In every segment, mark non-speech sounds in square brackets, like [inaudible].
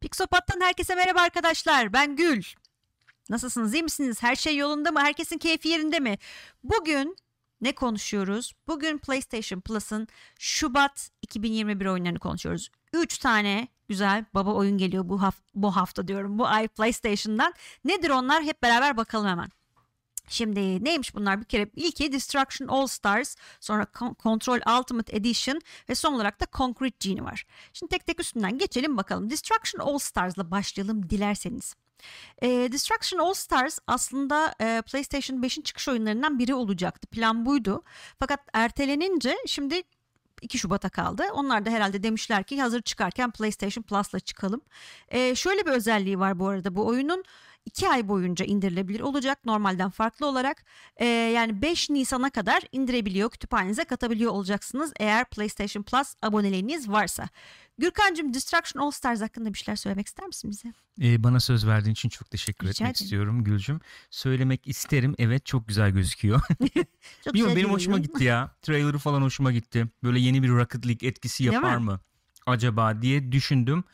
Pixopat'tan herkese merhaba arkadaşlar. Ben Gül. Nasılsınız? iyi misiniz? Her şey yolunda mı? Herkesin keyfi yerinde mi? Bugün ne konuşuyoruz? Bugün PlayStation Plus'ın Şubat 2021 oyunlarını konuşuyoruz. 3 tane güzel baba oyun geliyor bu, haf- bu hafta diyorum. Bu ay PlayStation'dan. Nedir onlar? Hep beraber bakalım hemen. Şimdi neymiş bunlar bir kere ilki Destruction All Stars sonra Control Ultimate Edition ve son olarak da Concrete Genie var. Şimdi tek tek üstünden geçelim bakalım. Destruction All Stars'la başlayalım dilerseniz. E, Destruction All Stars aslında e, PlayStation 5'in çıkış oyunlarından biri olacaktı. Plan buydu. Fakat ertelenince şimdi 2 Şubat'a kaldı. Onlar da herhalde demişler ki hazır çıkarken PlayStation Plus'la çıkalım. E, şöyle bir özelliği var bu arada bu oyunun 2 ay boyunca indirilebilir olacak normalden farklı olarak. E, yani 5 Nisan'a kadar indirebiliyor, kütüphanenize katabiliyor olacaksınız eğer PlayStation Plus aboneliğiniz varsa. Gürkan'cığım Destruction All Stars hakkında bir şeyler söylemek ister misin bize? Ee, bana söz verdiğin için çok teşekkür Rica etmek ederim. istiyorum Gülcüm. Söylemek isterim. Evet çok güzel gözüküyor. [laughs] Çok [laughs] Bilmiyorum benim hoşuma gitti ya. Trailer'ı falan hoşuma gitti. Böyle yeni bir Rocket League etkisi yapar mi? mı acaba diye düşündüm.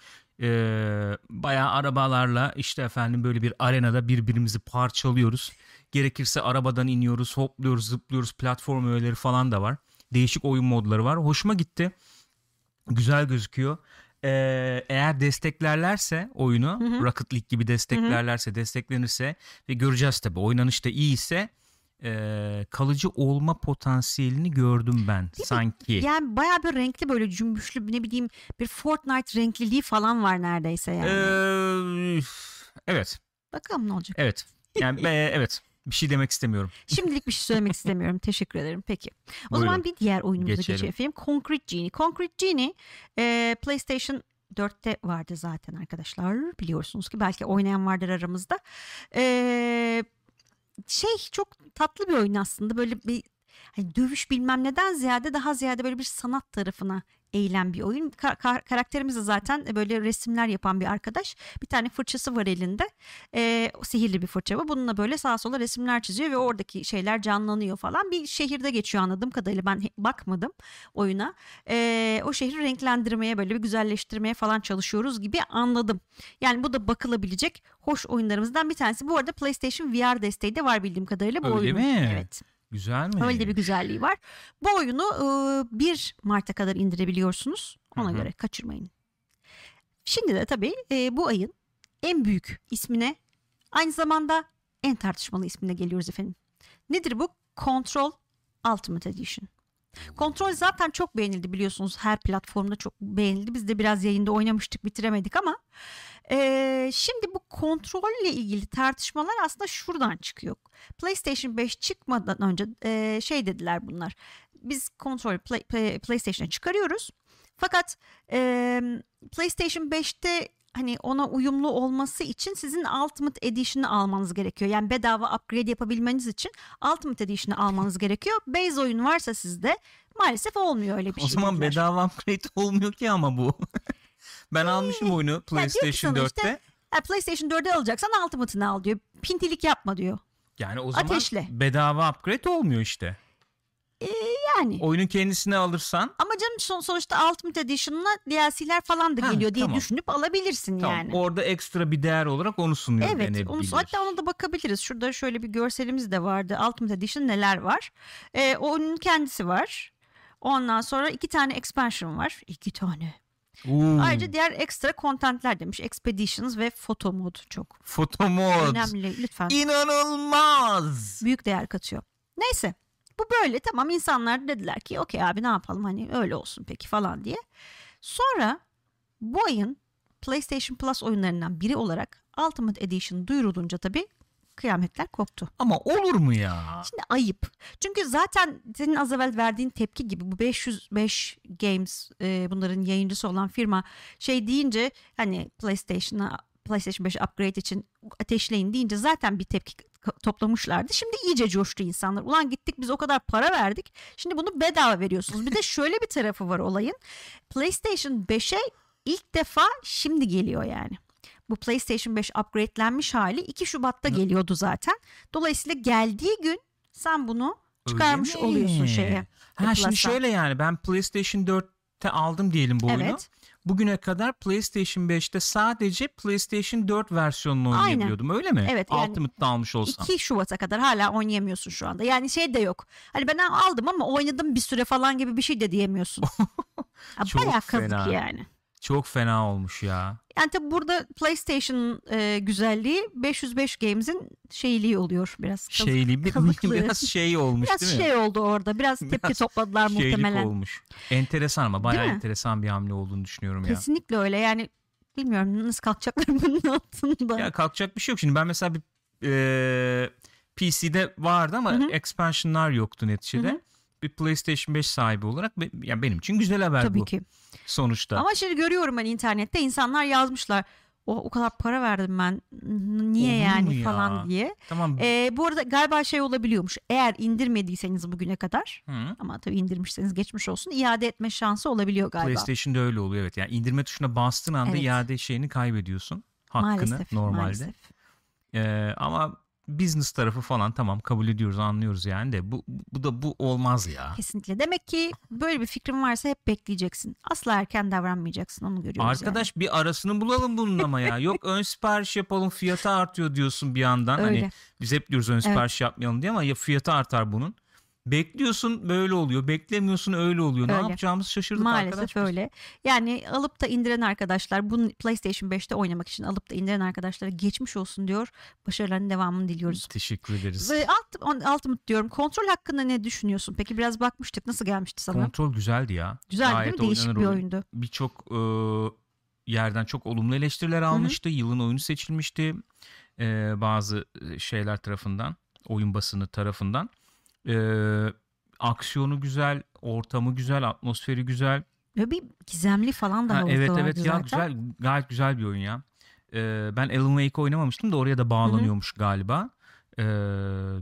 Ee, bayağı arabalarla işte efendim böyle bir arenada birbirimizi parçalıyoruz. Gerekirse arabadan iniyoruz, hopluyoruz, zıplıyoruz. Platform öğeleri falan da var. Değişik oyun modları var. Hoşuma gitti. Güzel gözüküyor. Ee, eğer desteklerlerse oyunu Rocket League gibi desteklerlerse desteklenirse ve göreceğiz tabii oynanış da iyi ise e, kalıcı olma potansiyelini gördüm ben sanki. Yani baya bir renkli böyle cümbüşlü ne bileyim bir Fortnite renkliliği falan var neredeyse yani. Ee, evet Bakalım ne olacak. evet yani [laughs] e, evet bir şey demek istemiyorum. Şimdilik bir şey söylemek istemiyorum. [laughs] Teşekkür ederim. Peki. O Buyurun. zaman bir diğer oyunumuza Geçelim. geçelim. efendim. Concrete Genie. Concrete Genie e, PlayStation 4'te vardı zaten arkadaşlar. Biliyorsunuz ki belki oynayan vardır aramızda. E, şey çok tatlı bir oyun aslında. Böyle bir hani dövüş bilmem neden ziyade daha ziyade böyle bir sanat tarafına eğilen bir oyun. Ka- ka- karakterimiz de zaten böyle resimler yapan bir arkadaş. Bir tane fırçası var elinde. Ee, sihirli bir fırça bu. Bununla böyle sağa sola resimler çiziyor ve oradaki şeyler canlanıyor falan. Bir şehirde geçiyor anladığım kadarıyla. Ben bakmadım oyuna. Ee, o şehri renklendirmeye böyle bir güzelleştirmeye falan çalışıyoruz gibi anladım. Yani bu da bakılabilecek hoş oyunlarımızdan bir tanesi. Bu arada PlayStation VR desteği de var bildiğim kadarıyla bu Öyle oyunun. mi? Evet. Güzel mi? Öyle bir güzelliği var. Bu oyunu e, 1 Mart'a kadar indirebiliyorsunuz. Ona Hı hı. göre kaçırmayın. Şimdi de tabii e, bu ayın en büyük ismine aynı zamanda en tartışmalı ismine geliyoruz efendim. Nedir bu? Control Ultimate Edition. Kontrol zaten çok beğenildi biliyorsunuz her platformda çok beğenildi. Biz de biraz yayında oynamıştık bitiremedik ama e, şimdi bu kontrolle ilgili tartışmalar aslında şuradan çıkıyor. PlayStation 5 çıkmadan önce e, şey dediler bunlar. Biz kontrol Play, Play- PlayStation'a çıkarıyoruz. Fakat e, PlayStation 5'te hani ona uyumlu olması için sizin Ultimate Edition'ı almanız gerekiyor. Yani bedava upgrade yapabilmeniz için Ultimate Edition'ı almanız gerekiyor. Base oyun varsa sizde maalesef olmuyor öyle bir O şey. zaman dediler. bedava upgrade olmuyor ki ama bu. [laughs] ben almışım oyunu PlayStation sana işte, 4'te. Ha, PlayStation 4'e alacaksan Ultimate'ını al diyor. Pintilik yapma diyor. Yani o zaman Ateşle. bedava upgrade olmuyor işte. Yani. Oyunun kendisini alırsan Ama canım son, sonuçta Ultimate Edition'la DLC'ler falan da Ha, geliyor diye tamam. düşünüp alabilirsin tamam, yani. orada ekstra bir değer olarak onu sunuyor Evet, onu, hatta ona da bakabiliriz. Şurada şöyle bir görselimiz de vardı. Ultimate Edition neler var? Ee, oyunun kendisi var. Ondan sonra iki tane expansion var. İki tane. Oo, Ayrıca diğer ekstra contentler demiş. Expeditions ve photo mod çok foto mod. önemli. Lütfen. İnanılmaz. büyük değer katıyor. Neyse bu böyle tamam insanlar dediler ki okey abi ne yapalım hani öyle olsun peki falan diye. Sonra bu ayın PlayStation Plus oyunlarından biri olarak Ultimate Edition duyurulunca tabii kıyametler koptu. Ama olur mu ya? Şimdi ayıp. Çünkü zaten senin az evvel verdiğin tepki gibi bu 505 Games e, bunların yayıncısı olan firma şey deyince hani PlayStation'a PlayStation 5 upgrade için ateşleyin deyince zaten bir tepki toplamışlardı. Şimdi iyice coştu insanlar. Ulan gittik biz o kadar para verdik. Şimdi bunu bedava veriyorsunuz. Bir de [laughs] şöyle bir tarafı var olayın. PlayStation 5'e ilk defa şimdi geliyor yani. Bu PlayStation 5 upgradelenmiş hali 2 Şubat'ta geliyordu zaten. Dolayısıyla geldiği gün sen bunu çıkarmış Öyle mi? oluyorsun şeye. Ha şimdi şöyle yani ben PlayStation 4'te aldım diyelim bu oyunu. Evet. bugüne kadar PlayStation 5'te sadece PlayStation 4 versiyonunu Aynen. oynayabiliyordum öyle mi? Evet, yani Ultimate'da almış olsam. 2 Şubat'a kadar hala oynayamıyorsun şu anda. Yani şey de yok. Hani ben aldım ama oynadım bir süre falan gibi bir şey de diyemiyorsun. [laughs] Çok Bayağı kazık fena. yani. Çok fena olmuş ya. Yani tabi burada PlayStation'ın e, güzelliği 505 Games'in şeyliği oluyor biraz. Kaz- Şeyli bir, [laughs] biraz şey olmuş biraz değil mi? şey oldu orada. Biraz [laughs] tepki Biraz topladılar muhtemelen. olmuş. Enteresan ama bayağı enteresan bir hamle olduğunu düşünüyorum ya. Kesinlikle öyle. Yani bilmiyorum nasıl kalkacaklar [laughs] bunun altında. Ya kalkacak bir şey yok. Şimdi ben mesela bir e, PC'de vardı ama Hı hı. expansionlar yoktu neticede. Hı hı. Bir PlayStation 5 sahibi olarak be- yani benim için güzel haber Tabii bu ki. sonuçta. Ama şimdi görüyorum ben internette insanlar yazmışlar. O, o kadar para verdim ben. Niye Olur yani ya? falan diye. Tamam. Ee, bu arada galiba şey olabiliyormuş. Eğer indirmediyseniz bugüne kadar Hı. ama tabii indirmişseniz geçmiş olsun iade etme şansı olabiliyor galiba. PlayStation'da öyle oluyor evet. Yani indirme tuşuna bastığın anda Evet. iade şeyini kaybediyorsun. Hakkını maalesef, normalde. maalesef. Ee, ama business tarafı falan tamam kabul ediyoruz anlıyoruz yani de bu bu da bu olmaz ya. Kesinlikle. Demek ki böyle bir fikrin varsa hep bekleyeceksin. Asla erken davranmayacaksın. Onu görüyoruz Arkadaş bir arasını bulalım bunun ama ya. [laughs] Yok ön sipariş yapalım fiyatı artıyor diyorsun bir yandan. yani. Öyle. Hani biz hep diyoruz ön sipariş yapmayalım diye ama ya fiyatı artar bunun. Bekliyorsun böyle oluyor. Beklemiyorsun öyle oluyor. Ne Öyle. yapacağımızı şaşırdık Maalesef arkadaş. biz. öyle. Yani alıp da indiren arkadaşlar bunu PlayStation 5'te oynamak için alıp da indiren arkadaşlara geçmiş olsun diyor. Başarılarının devamını diliyoruz. Teşekkür ederiz. Ve alt, Ultimate diyorum. Kontrol hakkında ne düşünüyorsun? Peki biraz bakmıştık. Nasıl gelmişti sana? Kontrol güzeldi ya. Güzel Gayet değil mi? Değişik bir oyun. oyundu. Birçok e, yerden çok olumlu eleştiriler almıştı. Yılın oyunu seçilmişti. E, bazı şeyler tarafından. Oyun basını tarafından. E, aksiyonu güzel, ortamı güzel, atmosferi güzel. Böyle bir gizemli falan da Ha, evet evet ya zaten. güzel gayet güzel bir oyun ya. Ee, ben Alan Wake oynamamıştım da oraya da bağlanıyormuş galiba. Ee,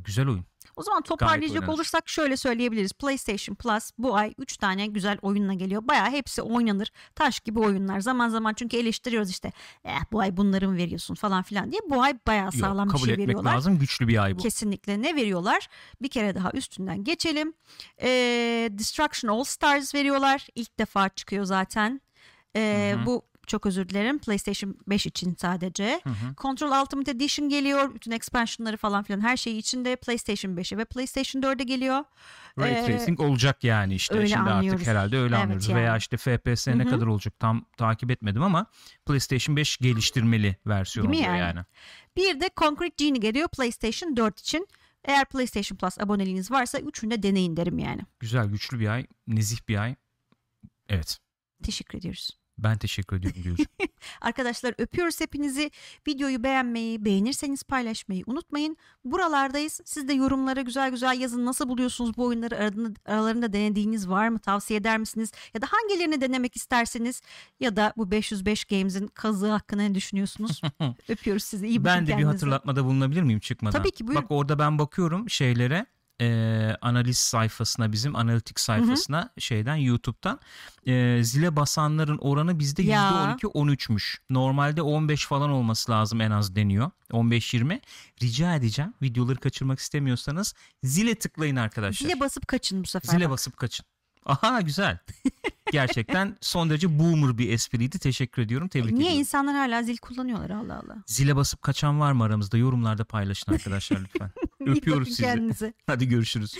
güzel oyun. O zaman toparlayacak olursak şöyle söyleyebiliriz. PlayStation Plus bu ay 3 tane güzel oyunla geliyor. Bayağı hepsi oynanır. Taş gibi oyunlar. Zaman zaman çünkü eleştiriyoruz işte. Eh, bu ay bunları mı veriyorsun falan filan diye. Bu ay Yok, sağlam bir kabul şey etmek veriyorlar. lazım. Güçlü bir ay bu. Kesinlikle ne veriyorlar? Bir kere daha üstünden geçelim. Ee, Destruction All Stars veriyorlar. İlk defa çıkıyor zaten. Ee, bu çok özür dilerim. PlayStation 5 için sadece. Hı hı. Control Ultimate Edition geliyor. Bütün expansionları falan filan her şeyi içinde PlayStation 5'e ve PlayStation 4'e geliyor. Ray Ee, tracing olacak yani işte. öyle Şimdi anlıyoruz. artık herhalde öyle Evet anlıyoruz. yani. Veya işte FPS ne Hı hı. kadar olacak tam takip etmedim ama PlayStation 5 geliştirmeli versiyon oluyor yani? yani. Bir de Concrete Genie geliyor PlayStation 4 için. Eğer PlayStation Plus aboneliğiniz varsa üçünü de deneyin derim yani. Güzel güçlü bir ay. Nezih bir ay. Evet. Teşekkür ediyoruz. Ben teşekkür ediyorum Gülcüm. [laughs] Arkadaşlar öpüyoruz hepinizi. Videoyu beğenmeyi, beğenirseniz paylaşmayı unutmayın. Buralardayız. Siz de yorumlara güzel güzel yazın. Nasıl buluyorsunuz bu oyunları? Aralarında, aralarında denediğiniz var mı? Tavsiye eder misiniz? Ya da hangilerini denemek isterseniz? Ya da bu 505 Games'in kazığı hakkında ne düşünüyorsunuz? [laughs] öpüyoruz sizi. İyi bakın ben de bir kendinize. hatırlatmada bulunabilir miyim çıkmadan? Tabii ki, buyurun. Bak orada ben bakıyorum şeylere e, analiz sayfasına bizim analitik sayfasına şeyden YouTube'dan e, zile basanların oranı bizde Ya. %12-13'müş. Normalde 15 falan olması lazım en az deniyor. 15-20. Rica edeceğim videoları kaçırmak istemiyorsanız zile tıklayın arkadaşlar. Zile basıp kaçın bu sefer. Zile bak. basıp kaçın. Aha güzel. [laughs] Gerçekten son derece boomer bir espriydi. Teşekkür ediyorum. Tebrik Niye ediyorum. insanlar hala zil kullanıyorlar Allah Allah. Zile basıp kaçan var mı aramızda? Yorumlarda paylaşın arkadaşlar lütfen. [laughs] Öpüyoruz sizi. kendinize. [laughs] Hadi görüşürüz.